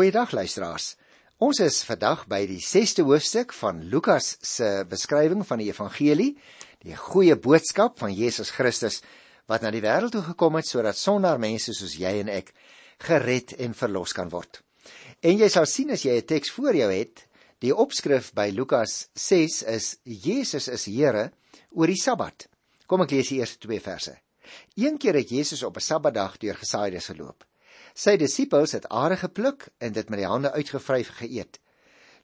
Goeiedag luisteraars. Ons is vandag by die 6ste hoofstuk van Lukas se beskrywing van die evangelie, die goeie boodskap van Jesus Christus wat na die wêreld toe gekom het sodat sondaar mense soos jy en ek gered en verlos kan word. En jy sal sien as jy 'n teks voor jou het, die opskrif by Lukas 6 is Jesus is Here oor die Sabbat. Kom ek lees die eerste 2 verse. Een keer het Jesus op 'n Sabbatdag deur gesaaides geloop. Sy disippels het are gepluk en dit met die hande uitgevryf geëet.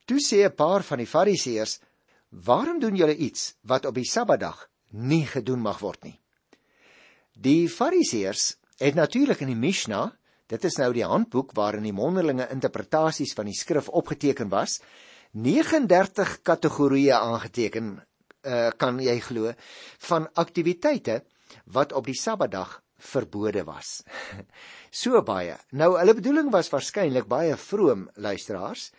Toe sê 'n paar van die Fariseërs: "Waarom doen julle iets wat op die Sabbatdag nie gedoen mag word nie?" Die Fariseërs het natuurlik in die Mishnah, dit is nou die handboek waarin die mondelinge interpretasies van die skrif opgeteken was, 39 kategorieë aangeteken, uh, kan jy glo, van aktiwiteite wat op die Sabbatdag verbode was. so baie. Nou hulle bedoeling was waarskynlik baie vroom luisteraars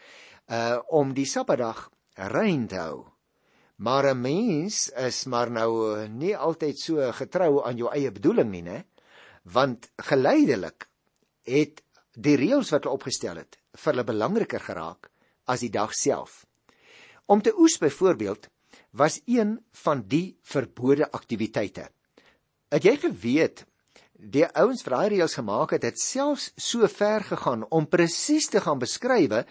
uh om die Sabbatdag rein te hou. Maar 'n mens is maar nou nie altyd so getrou aan jou eie bedoeling nie, né? Want geleidelik het die reëls wat hulle opgestel het vir hulle belangriker geraak as die dag self. Om te oes byvoorbeeld was een van die verbode aktiwiteite. Het jy geweet die ouens vir daai reëls gemaak het, het selfs so ver gegaan om presies te gaan beskrywe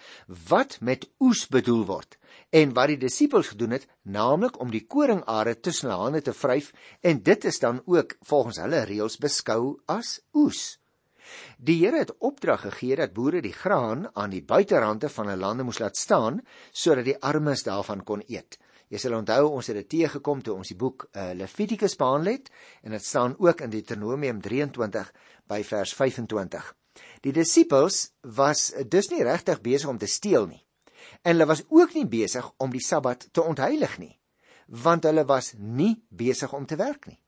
wat met oes bedoel word en wat die disippels gedoen het, naamlik om die koringare tussen hulle hande te vryf en dit is dan ook volgens hulle reëls beskou as oes. Die Here het opdrag gegee dat boere die graan aan die buiterande van hulle lande moes laat staan sodat die armes daarvan kon eet. Jy sal onthou ons het dit teëgekom toe ons die boek uh, Levitikus behandel het en dit staan ook in Deuteronomium 23 by vers 25. Die disippels was dus nie regtig besig om te steel nie. En hulle was ook nie besig om die Sabbat te ontheilig nie, want hulle was nie besig om te werk nie.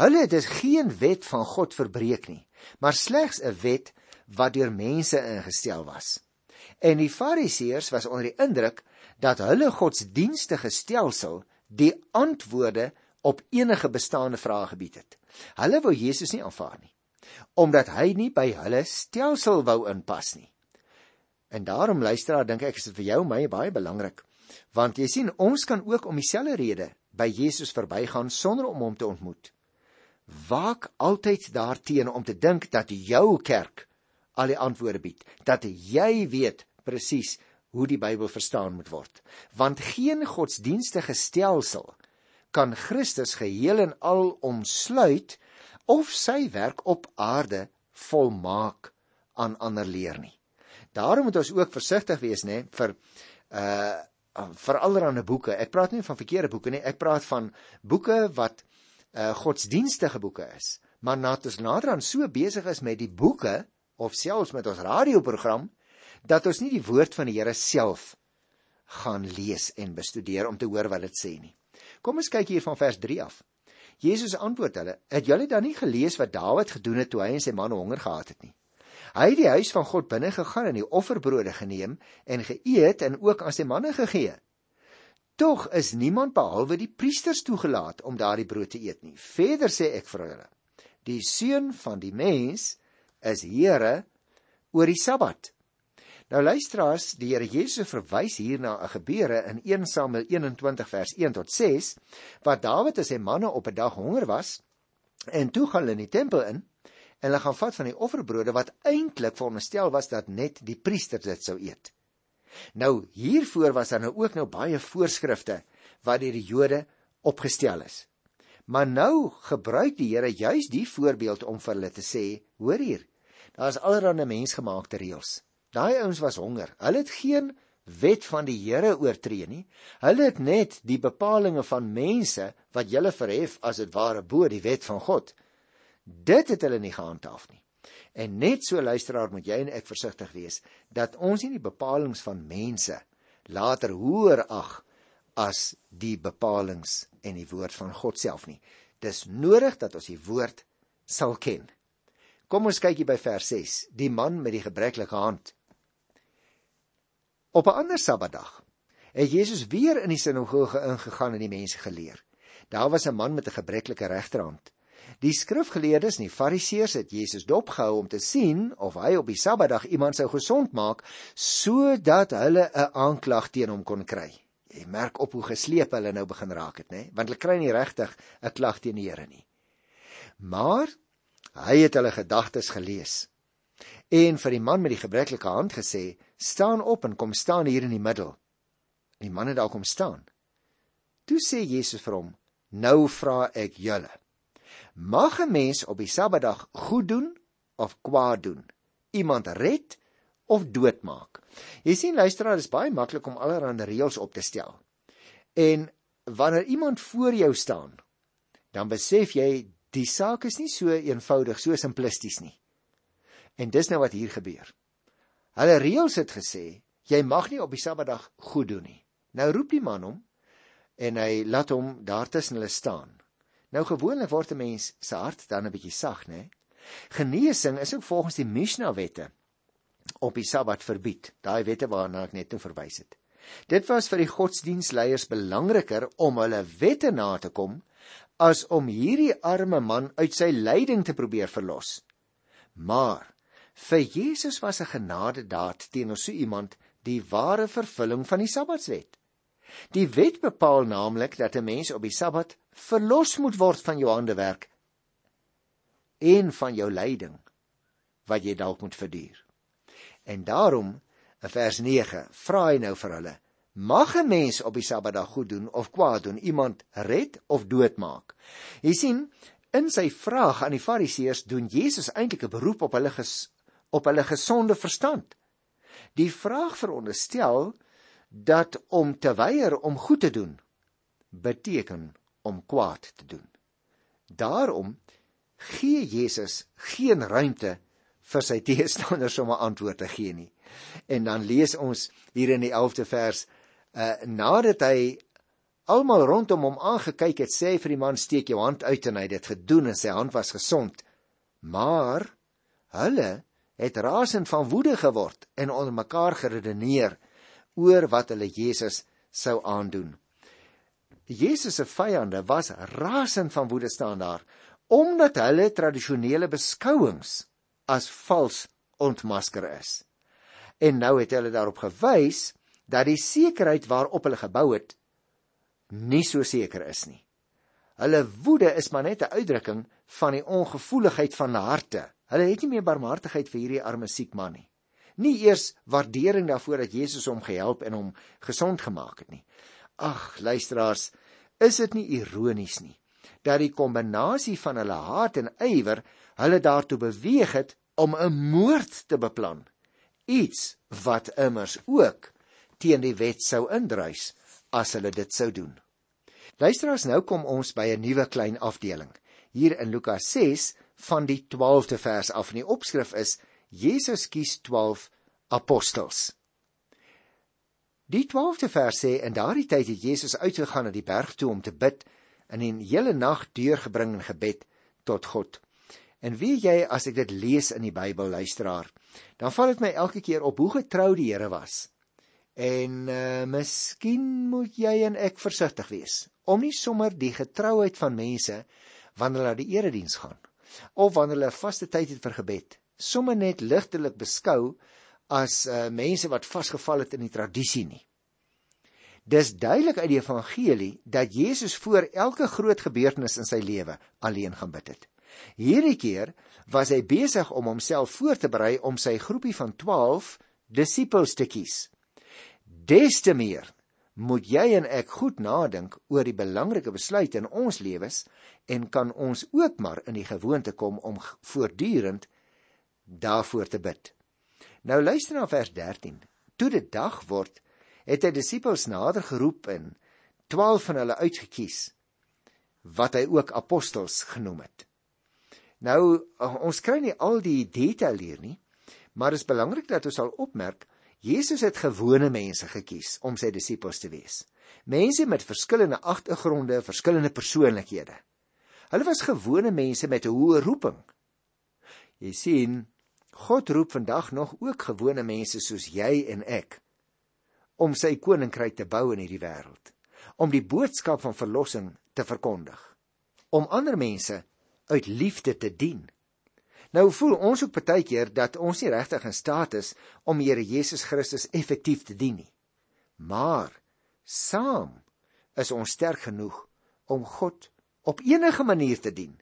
Hulle het dus geen wet van God verbreek nie, maar slegs 'n wet wat deur mense ingestel was. En die Fariseërs was onder die indruk dat hulle godsdienstige stelsel die antwoorde op enige bestaande vrae gebied het. Hulle wou Jesus nie aanvaar nie omdat hy nie by hulle stelsel wou inpas nie. En daarom luister, dink ek is dit vir jou my baie belangrik want jy sien ons kan ook om dieselfde rede by Jesus verbygaan sonder om hom te ontmoet. Waak altyd daarteenoor om te dink dat jou kerk al die antwoorde bied, dat jy weet presies hoe die Bybel verstaan moet word. Want geen godsdienstige stelsel kan Christus geheel en al omsluit of sy werk op aarde volmaak aan ander leer nie. Daarom moet ons ook versigtig wees nê vir uh vir allerlei boeke. Ek praat nie van verkeerde boeke nie, ek praat van boeke wat uh godsdienstige boeke is. Maar nadat ons nader aan so besig is met die boeke of selfs met ons radioprogram, dat ons nie die woord van die Here self gaan lees en bestudeer om te hoor wat dit sê nie. Kom ons kyk hier van vers 3 af. Jesus antwoord hulle: "Het julle dan nie gelees wat Dawid gedoen het toe hy en sy manne honger gehad het nie? Hy het die huis van God binne gegaan en die offerbrode geneem en geëet en ook aan sy manne gegee. Tog is niemand behalwe die priesters toegelaat om daardie brood te eet nie. Verder sê ek vir julle: Die seun van die mens is Here oor die Sabbat." Nou luisteraars, die Here Jesus verwys hier na 'n gebeure in 1 Samuel 21 vers 1 tot 6, waar Dawid en sy manne op 'n dag honger was en toe gaan hulle in die tempel in en hulle gaan vat van die offerbrode wat eintlik veronderstel was dat net die priesters dit sou eet. Nou hiervoor was daar nou ook nou baie voorskrifte wat deur die Jode opgestel is. Maar nou gebruik die Here juis die voorbeeld om vir hulle te sê, hoor hier, daar's allerlei mensgemaakte reëls. Daai ouens was honger. Hulle het geen wet van die Here oortree nie. Hulle het net die bepalinge van mense wat hulle verhef as dit ware bo die wet van God. Dit het hulle nie gehandhaaf nie. En net so luisteraar moet jy en ek versigtig wees dat ons nie die bepalinge van mense later hoër ag as die bepalinge en die woord van God self nie. Dis nodig dat ons die woord sal ken. Kom ons kyk hier by vers 6. Die man met die gebreklike hand. Op 'n ander Sabbatdag het Jesus weer in die sinagoge ingegaan en die mense geleer. Daar was 'n man met 'n gebreklike regterhand. Die skrifgeleerdes en die fariseërs het Jesus dopgehou om te sien of hy op die Sabbatdag iemand sou gesond maak sodat hulle 'n aanklag teen hom kon kry. Jy merk op hoe gesleep hulle nou begin raak het, nê? Want hulle kry nie regtig 'n klag teen die Here nie. Maar hy het hulle gedagtes gelees. En vir die man met die gebreklike hand gesê: "Staan op en kom staan hier in die middel." Die man het daar kom staan. Toe sê Jesus vir hom: "Nou vra ek julle: Mag 'n mens op die Sabbatdag goed doen of kwaad doen? Iemand red of doodmaak?" Jy sien luisteraar, dit is baie maklik om allerlei reëls op te stel. En wanneer iemand voor jou staan, dan besef jy die saak is nie so eenvoudig, so simplisties nie. En dis nou wat hier gebeur. Hulle reëls het gesê jy mag nie op die Sabbatdag goed doen nie. Nou roep die man hom en hy laat hom daar tussen hulle staan. Nou gewoonlik word 'n mens se hart dan 'n bietjie sag, né? Genesing is ook volgens die Mishnah wette op die Sabbat verbied. Daai wette waarna ek net nou verwys het. Dit was vir die godsdienstleiers belangriker om hulle wette na te kom as om hierdie arme man uit sy lyding te probeer verlos. Maar vir Jesus was 'n genadedaad teenoor so iemand die ware vervulling van die Sabbatswet. Die wet bepaal naamlik dat 'n mens op die Sabbat verlos moet word van jou handewerk en van jou lyding wat jy dalk moet verduur. En daarom, in vers 9, vra hy nou vir hulle: Mag 'n mens op die Sabbatdag goed doen of kwaad doen, iemand red of doodmaak? Jy sien, in sy vraag aan die Fariseërs doen Jesus eintlik 'n beroep op hulle ges, op hulle gesonde verstand. Die vraag veronderstel dat om te weier om goed te doen beteken om kwaad te doen. Daarom gee Jesus geen ruimte vir sy teestanders om 'n antwoord te gee nie. En dan lees ons hier in die 11de vers, uh nadat hy almal rondom hom aangekyk het, sê hy vir die man: "Steek jou hand uit." En hy het dit gedoen en sy hand was gesond. Maar hulle het rasend van woede geword en onder mekaar geredeneer oor wat hulle Jesus sou aandoen. Jesus se vyande was rasend van woede staan daar omdat hulle tradisionele beskouings as vals ontmasker is. En nou het hulle daarop gewys dat die sekerheid waarop hulle gebou het nie so seker is nie. Hulle woede is maar net 'n uitdrukking van die ongevoeligheid van harte. Hulle het nie meer barmhartigheid vir hierdie arme siek man nie nie eers waardering daarvoor dat Jesus hom gehelp en hom gesond gemaak het nie. Ag, luisteraars, is dit nie ironies nie dat die kombinasie van hulle haat en ywer hulle daartoe beweeg het om 'n moord te beplan. Iets wat immers ook teen die wet sou indruis as hulle dit sou doen. Luisteraars, nou kom ons by 'n nuwe klein afdeling. Hier in Lukas 6 van die 12de vers af in die opskrif is Jesus kies 12 apostels. Die 12de vers sê in daardie tyd het Jesus uitgegaan na die berg toe om te bid en 'n hele nag deurgebring in gebed tot God. En wie jy as ek dit lees in die Bybel luisteraar, dan val dit my elke keer op hoe getrou die Here was. En uh miskien moet jy en ek versigtig wees om nie sommer die getrouheid van mense wanneer hulle na die erediens gaan of wanneer hulle 'n vaste tyd het vir gebed sommer net ligtelik beskou as uh, mense wat vasgevall het in die tradisie nie. Dis duidelik uit die evangelie dat Jesus voor elke groot gebeurtenis in sy lewe alleen gaan bid het. Hierdie keer was hy besig om homself voor te berei om sy groepie van 12 disippels te kies. Des te meer moet jy en ek goed nadink oor die belangrike besluite in ons lewens en kan ons ook maar in die gewoonte kom om voortdurend daarvoor te bid. Nou luister na vers 13. Toe dit dag word, het hy disippels nader geroep en 12 van hulle uitgekies wat hy ook apostels genoem het. Nou ons kry nie al die detail hier nie, maar dit is belangrik dat ons sal opmerk Jesus het gewone mense gekies om sy disippels te wees. Mense met verskillende agtergronde, verskillende persoonlikhede. Hulle was gewone mense met 'n hoë roeping. Jy sien, God roep vandag nog ook gewone mense soos jy en ek om sy koninkryk te bou in hierdie wêreld, om die boodskap van verlossing te verkondig, om ander mense uit liefde te dien. Nou voel ons ook baie keer dat ons nie regtig in staat is om Here Jesus Christus effektief te dien nie. Maar saam is ons sterk genoeg om God op enige manier te dien.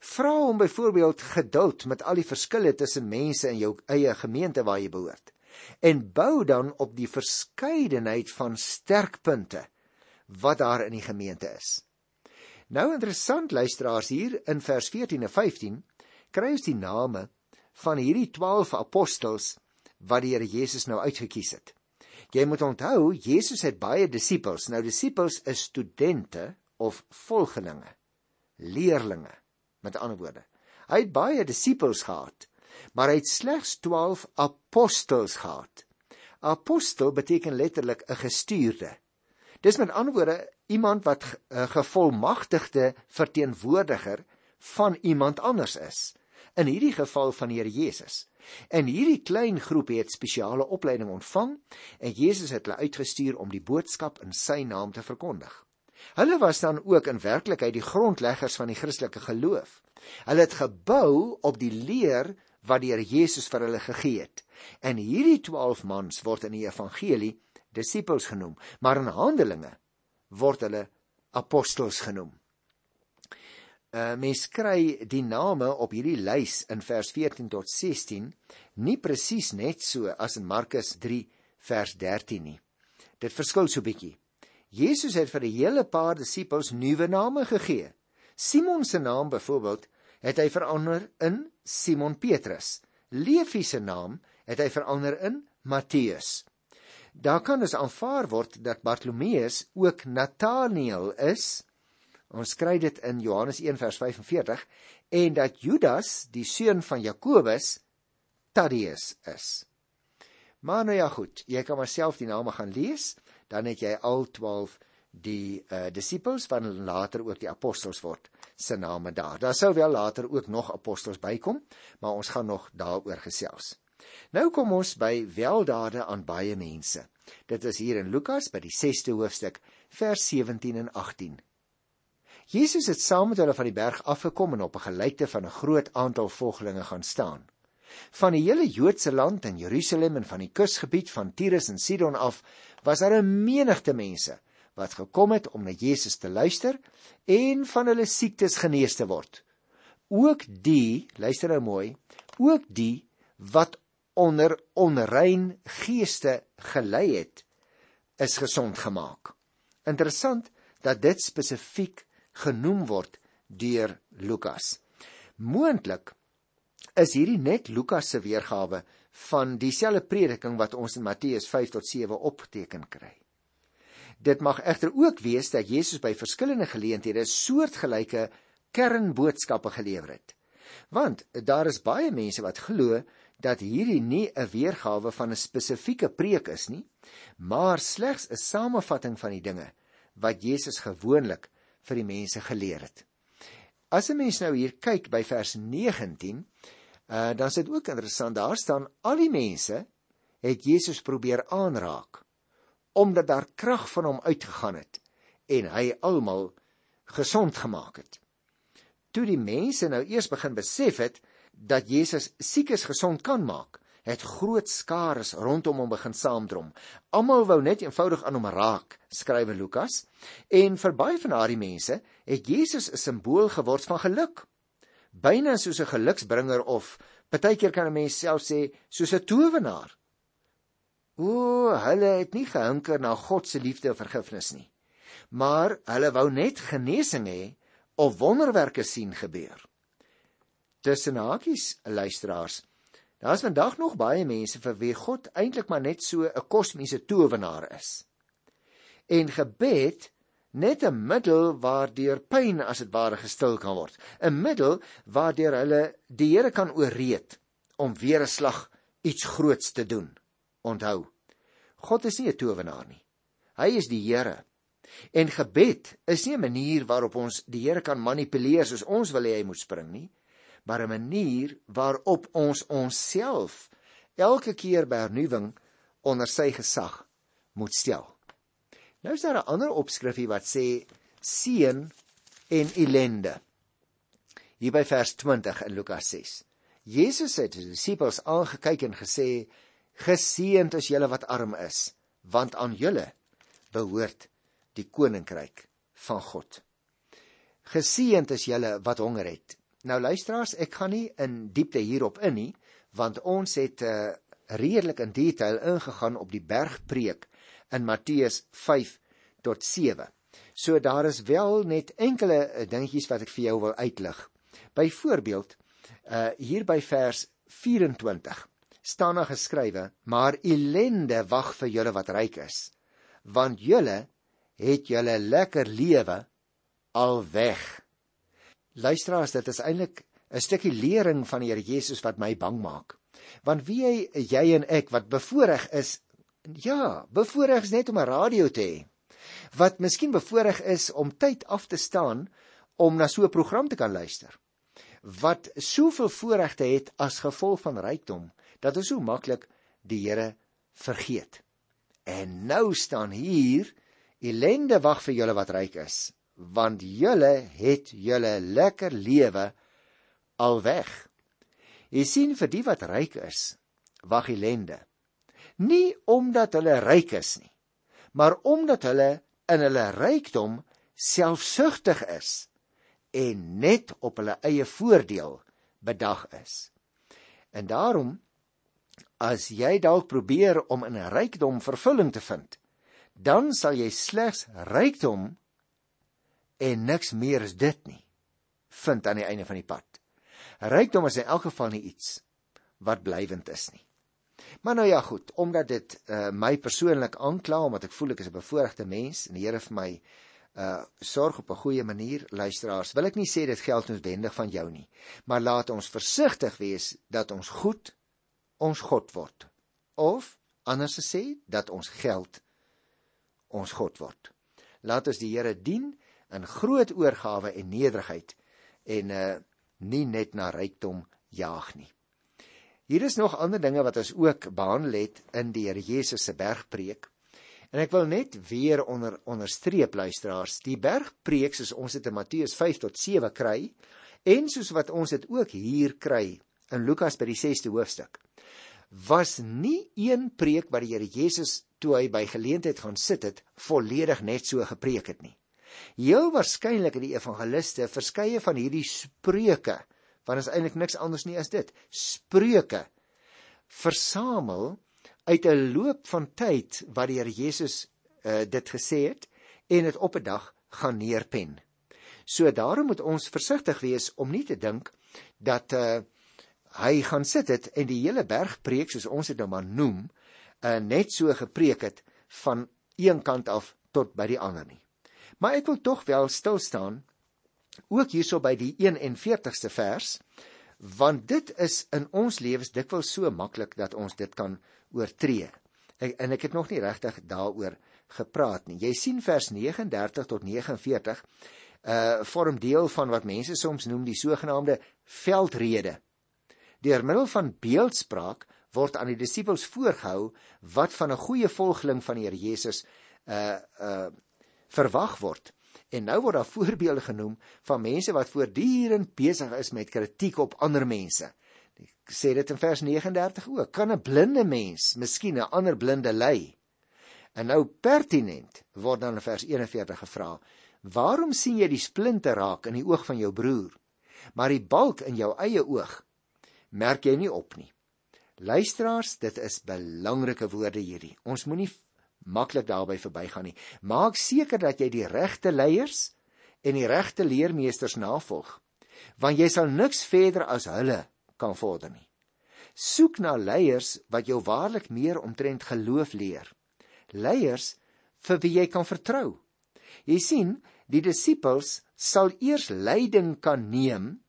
Vra hom byvoorbeeld geduld met al die verskille tussen mense in jou eie gemeente waar jy behoort en bou dan op die verskeidenheid van sterkpunte wat daar in die gemeente is. Nou interessant luisteraars hier in vers 14 en 15 kry ons die name van hierdie 12 apostels wat die Here Jesus nou uitget kies het. Jy moet onthou Jesus het baie disippels. Nou disippels is studente of volgelinge, leerlinge met ander woorde. Hy het baie disippels gehad, maar hy het slegs 12 apostels gehad. Apostel beteken letterlik 'n gestuurde. Dis met ander woorde iemand wat 'n gevolmagtigde verteenwoordiger van iemand anders is. In hierdie geval van die Here Jesus. En hierdie klein groepie het spesiale opleiding ontvang en Jesus het hulle uitgestuur om die boodskap in sy naam te verkondig. Hulle was dan ook in werklikheid die grondleggers van die Christelike geloof. Hulle het gebou op die leer wat die Here Jesus vir hulle gegee het. En hierdie 12 mans word in die evangelie disippels genoem, maar in Handelinge word hulle apostels genoem. Uh, mens kry die name op hierdie lys in vers 14 tot 16 nie presies net so as in Markus 3 vers 13 nie. Dit verskil so bietjie. Jesus het vir 'n hele paar disippels nuwe name gegee. Simon se naam byvoorbeeld het hy verander in Simon Petrus. Levi se naam het hy verander in Matteus. Daar kan dus aanvaar word dat Bartolomeus ook Nathanael is. Ons kry dit in Johannes 1 vers 45 en dat Judas, die seun van Jakobus, Taddeus is. Maar nou ja goed, jy kan maar self die name gaan lees dan het jy al 12 die uh, disippels wat later ook die apostels word se name daar. Daar sou wel later ook nog apostels bykom, maar ons gaan nog daaroor gesels. Nou kom ons by weldade aan baie mense. Dit is hier in Lukas by die 6ste hoofstuk vers 17 en 18. Jesus het saam met hulle van die berg afgekom en op 'n gelykte van 'n groot aantal volgelinge gaan staan. Van die hele Joodse land en Jerusalem en van die kusgebied van Tyrus en Sidon af was daar 'n menigte mense wat gekom het om na Jesus te luister en van hulle siektes genees te word. Ook die, luister nou mooi, ook die wat onder onrein geeste gelei het, is gesond gemaak. Interessant dat dit spesifiek genoem word deur Lukas. Moontlik is hierdie net Lukas se weergawe van dieselfde prediking wat ons in Matteus 5 tot 7 opgeteken kry. Dit mag egter ook wees dat Jesus by verskillende geleenthede soortgelyke kernboodskappe gelewer het. Want daar is baie mense wat glo dat hierdie nie 'n weergawe van 'n spesifieke preek is nie, maar slegs 'n samevatting van die dinge wat Jesus gewoonlik vir die mense geleer het. As 'n mens nou hier kyk by vers 19, Uh dan is dit ook interessant, daar staan al die mense het Jesus probeer aanraak omdat daar krag van hom uitgegaan het en hy almal gesond gemaak het. Toe die mense nou eers begin besef het dat Jesus siekes gesond kan maak, het groot skares rondom hom begin saamdrom. Almal wou net eenvoudig aan hom raak, skrywe Lukas, en vir baie van daardie mense het Jesus 'n simbool geword van geluk byna soos 'n geluksbringer of partykeer kan 'n mens self sê soos 'n towenaar. O, hulle het nie gehinker na God se liefde of vergifnis nie. Maar hulle wou net genesing hê of wonderwerke sien gebeur. Tussen hakies, luisteraars, daar's vandag nog baie mense vir wie God eintlik maar net so 'n kosmiese towenaar is. En gebed net 'n middel waardeur pyn as dit ware gestil kan word. 'n middel waardeur hulle die Here kan ooreed om weer 'n slag iets groots te doen. Onthou God is nie 'n towenaar nie. Hy is die Here. En gebed is nie 'n manier waarop ons die Here kan manipuleer soos ons wil hê hy moet spring nie maar 'n manier waarop ons onsself elke keer by hernuwing onder sy gesag moet stel Nou is daar 'n ander opskrifie wat sê seën en ellende. hier by vers 20 in Lukas 6. Jesus het die disippels aangekyk en gesê: "Geseënd is julle wat arm is, want aan julle behoort die koninkryk van God." Geseënd is julle wat honger het. Nou luisteraars, ek gaan nie in diepte hierop in nie, want ons het uh, redelik in detail ingegaan op die bergpreek in Matteus 5 tot 7. So daar is wel net enkele uh, dingetjies wat ek vir jou wil uitlig. Byvoorbeeld, uh hier by vers 24 staan daar geskrywe: "Maar elende wag vir julle wat ryk is, want julle het julle lekker lewe al weg." Luisteraars, dit is eintlik 'n stukkie lering van die Here Jesus wat my bang maak. Want wie jy, jy en ek wat bevoorreg is, ja, bevoorreg is net om 'n radio te hê. Wat miskien bevoorreg is om tyd af te staan om na so 'n program te kan luister. Wat soveel voorregte het as gevolg van rykdom dat ons so maklik die Here vergeet. En nou staan hier ellende wag vir julle wat ryk is, want julle het julle lekker lewe al weg. Jy sien vir die wat ryk is, wag ellende. Nie omdat hulle ryk is nie, maar omdat hulle in hulle rykdom selfsugtig is en net op hulle eie voordeel bedag is. En daarom as jy dalk probeer om in rykdom vervulling te vind, dan sal jy slegs rykdom en niks meer as dit nie vind aan die einde van die pad. Rykdom is in elk geval nie iets wat blywend is nie. Maar nou ja goed, omdat dit uh, my persoonlik aankla omdat ek voel ek is 'n bevoordeelde mens en die Here vir my uh sorg op 'n goeie manier, luisteraars, wil ek nie sê dit geld noodwendig van jou nie, maar laat ons versigtig wees dat ons goed ons God word. Of anders te sê dat ons geld ons God word. Laat ons die Here dien in groot oorgawe en nederigheid en uh nie net na rykdom jaag nie. Hier is nog ander dinge wat ons ook behandel het in die Here Jesus se bergpreek. En ek wil net weer onder onderstreep luisteraars, die bergpreek soos ons dit in Matteus 5 tot 7 kry en soos wat ons dit ook hier kry in Lukas by die 6ste hoofstuk, was nie een preek wat die Here Jesus toe hy by geleentheid gaan sit het, volledig net so gepreek het nie. Heel waarskynlik het die evangeliste verskeie van hierdie spreuke, want is eintlik niks anders nie as dit, spreuke versamel uit 'n loop van tyd wat die Here Jesus uh, dit gesê het en dit op 'n dag gaan neerpen. So daarom moet ons versigtig wees om nie te dink dat uh, hy gaan sit het en die hele bergpreek soos ons dit nou maar noem, uh, net so gepreek het van een kant af tot by die ander nie. Maar ek wil tog wel stil staan ook hierso by die 41ste vers want dit is in ons lewens dikwels so maklik dat ons dit kan oortree. Ek, en ek het nog nie regtig daaroor gepraat nie. Jy sien vers 39 tot 49 uh vorm deel van wat mense soms noem die sogenaamde veldrede. Deur middel van beeldspraak word aan die disippels voorgehou wat van 'n goeie volgeling van die Here Jesus uh uh verwag word. En nou word daar voorbeelde genoem van mense wat voortdurend besig is met kritiek op ander mense. Ek sê dit in vers 39 ook. Kan 'n blinde mens miskien 'n ander blinde lei? En nou pertinent word dan in vers 41 gevra: "Waarom sien jy die splinte raak in die oog van jou broer, maar die balk in jou eie oog merk jy nie op nie?" Luisteraars, dit is belangrike woorde hierdie. Ons moenie maklik daarby verbygaan nie. Maak seker dat jy die regte leiers en die regte leermeesters navolg, want jy sal niks verder as hulle kan vorder nie. Soek na leiers wat jou waarlik meer omtrent geloof leer. Leiers vir wie jy kan vertrou. Jy sien, die disippels sal eers leiding kan neem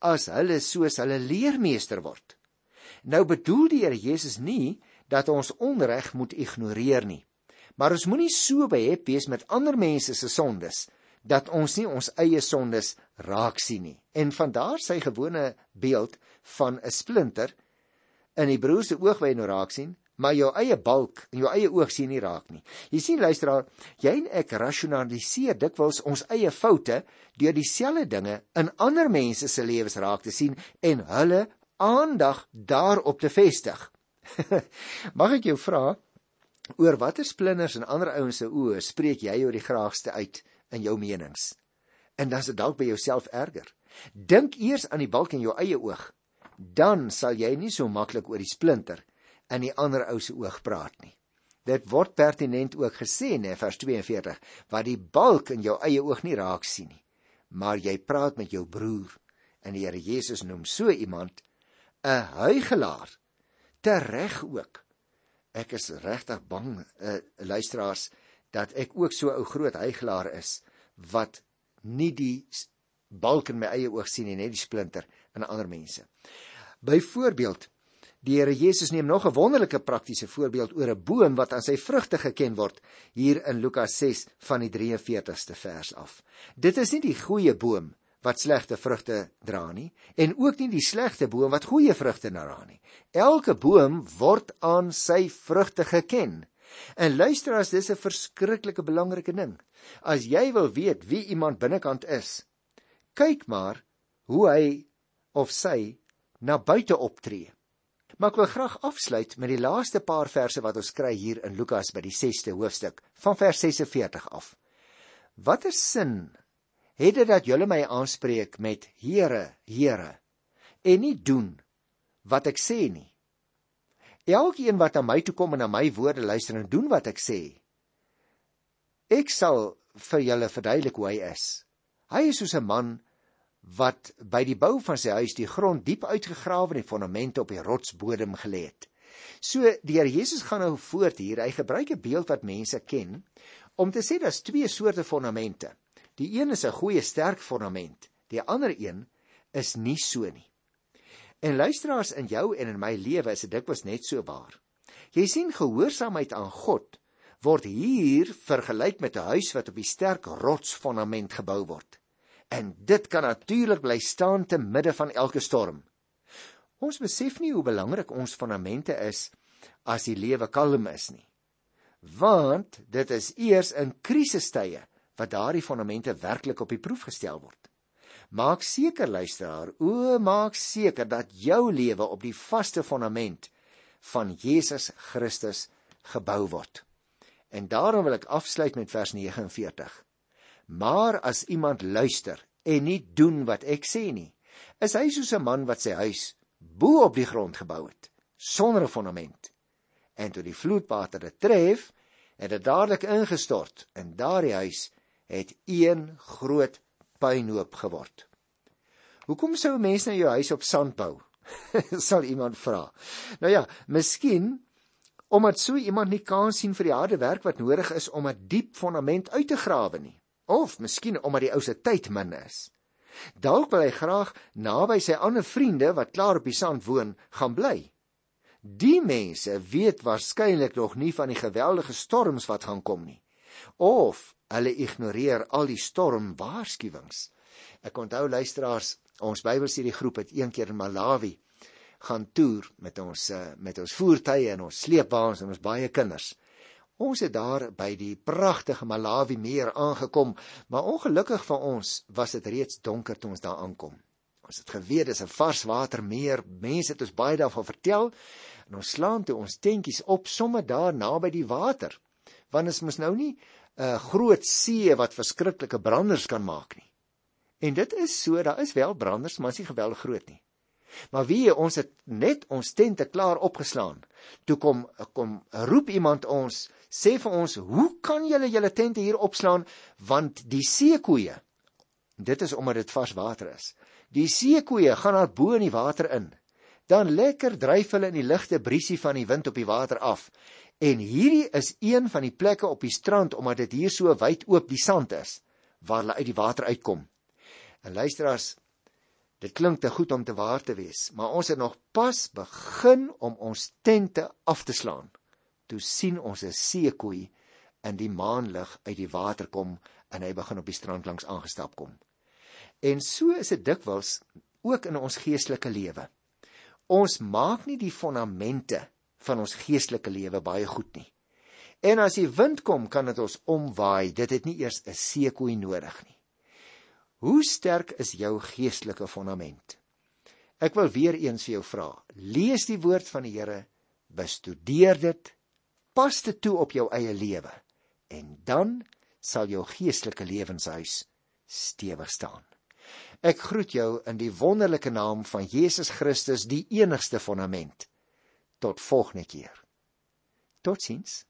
as hulle soos hulle leermeester word. Nou bedoel die Here Jesus nie dat ons onreg moet ignoreer nie. Maar ons moenie so behep wees met ander mense se sondes dat ons nie ons eie sondes raak sien nie. En van daar sy gewone beeld van 'n splinter in die broer se oog wat jy nou raak sien, maar jou eie balk en jou eie oog sien nie raak nie. Jy sien luisteraar, jy en ek rasionaliseer dikwels ons eie foute deur dieselfde dinge in ander mense se lewens raak te sien en hulle aandag daarop te vestig. Mag ek jou vra oor watter splinters in ander ouens se oë spreek jy oor die graagste uit in jou menings? En dan is dit dalk by jouself erger. Dink eers aan die balk in jou eie oog, dan sal jy nie so maklik oor die splinter in die ander ou se oog praat nie. Dit word pertinent ook gesê in vers 42 wat die balk in jou eie oog nie raak sien nie, maar jy praat met jou broer en die Here Jesus noem so iemand 'n huigelaar tereg ook. Ek is regtig bang, uh, luisteraars, dat ek ook so 'n ou groot huigelaar is wat nie die balk in my eie oog sien nie, net die splinter in ander mense. Byvoorbeeld Die Here Jesus neem nog 'n wonderlike praktiese voorbeeld oor 'n boom wat aan sy vrugte geken word hier in Lukas 6 van die 43ste vers af. Dit is nie die goeie boom wat slegte vrugte dra nie en ook nie die slegte boom wat goeie vrugte dra nie. Elke boom word aan sy vrugte geken. En luister as dis 'n verskriklike belangrike ding. As jy wil weet wie iemand binnekant is, kyk maar hoe hy of sy na buite optree. Maar ek wil graag afsluit met die laaste paar verse wat ons kry hier in Lukas by die 6ste hoofstuk van vers 46 af. Watter sin het dit dat julle my aanspreek met Here, Here en nie doen wat ek sê nie? Elkeen wat aan my toe kom en na my woorde luister en doen wat ek sê, ek sal vir julle verduidelik hoe hy is. Hy is soos 'n man wat by die bou van sy huis die grond diep uitgegrawe en die fondamente op die rotsbodem gelê het. So die Here Jesus gaan nou voort hier. Hy gebruik 'n beeld wat mense ken om te sê daar's twee soorte fondamente. Die een is 'n goeie sterk fondament, die ander een is nie so nie. En luisteraars in jou en in my lewe is dit dikwels net so waar. Jy sien gehoorsaamheid aan God word hier vergelyk met 'n huis wat op die sterk rotsfondament gebou word en dit kan natuurlik bly staan te midde van elke storm. Ons besef nie hoe belangrik ons fondamente is as die lewe kalm is nie. Want dit is eers in krisistye wat daardie fondamente werklik op die proef gestel word. Maak seker luisteraar, o maak seker dat jou lewe op die vaste fondament van Jesus Christus gebou word. En daarom wil ek afsluit met vers 49. Maar as iemand luister en nie doen wat ek sê nie, is hy soos 'n man wat sy huis bo op die grond gebou het, sonder 'n fondament. En toe die vloedwater dit tref, het dit dadelik ingestort en daardie huis het een groot puinhoop geword. Hoekom sou 'n mens nou jou huis op sand bou? sal iemand vra. Nou ja, miskien omdat so iemand nie kans sien vir die harde werk wat nodig is om 'n diep fondament uit te grawe nie of miskien omdat die ou se tyd min is. Dalk wil hy graag naby sy ander vriende wat klaar op die sand woon, gaan bly. Die mense weet waarskynlik nog nie van die geweldige storms wat gaan kom nie. Of hulle ignoreer al die stormwaarskuwings. Ek onthou luisteraars, ons Bybelstudie groep het een keer in Malawi gaan toer met ons eh, met ons voertuie en ons sleepwaens en ons baie kinders. Ons het daar by die pragtige Malawi meer aangekom, maar ongelukkig vir ons was dit reeds donker toe ons daar aankom. Ons het geweet dis 'n varswatermeer. Mense het ons baie daarvan vertel en ons slaan toe ons tentjies op sommer daar naby die water. Want ons mos nou nie 'n groot see wat verskriklike branders kan maak nie. En dit is so, daar is wel branders, maar is nie geweldig groot nie. Maar wie ons het net ons tente klaar opgeslaan. Toe kom kom roep iemand ons sê vir ons, "Hoe kan julle julle tente hier opslaan want die seekoeie dit is omdat dit vars water is. Die seekoeie gaan daar bo in die water in. Dan lekker dryf hulle in die ligte briesie van die wind op die water af. En hierdie is een van die plekke op die strand omdat dit hier so wyd oop die sand is waar hulle uit die water uitkom. En luisteraars, dit klink te goed om te waar te wees, maar ons het nog pas begin om ons tente af te slaan toe sien ons 'n seekoei in die maanlig uit die water kom en hy begin op die strand langs aangestap kom. En so is dit dikwels ook in ons geestelike lewe. Ons maak nie die fondamente van ons geestelike lewe baie goed nie. En as die wind kom, kan dit ons omwaai. Dit het nie eers 'n seekoei nodig nie. Hoe sterk is jou geestelike fondament? Ek wil weer eens vir jou vra. Lees die woord van die Here, bestudeer dit, pas dit toe op jou eie lewe en dan sal jou geestelike lewenshuis stewig staan. Ek groet jou in die wonderlike naam van Jesus Christus, die enigste fondament. Tot volgende keer. Totsiens.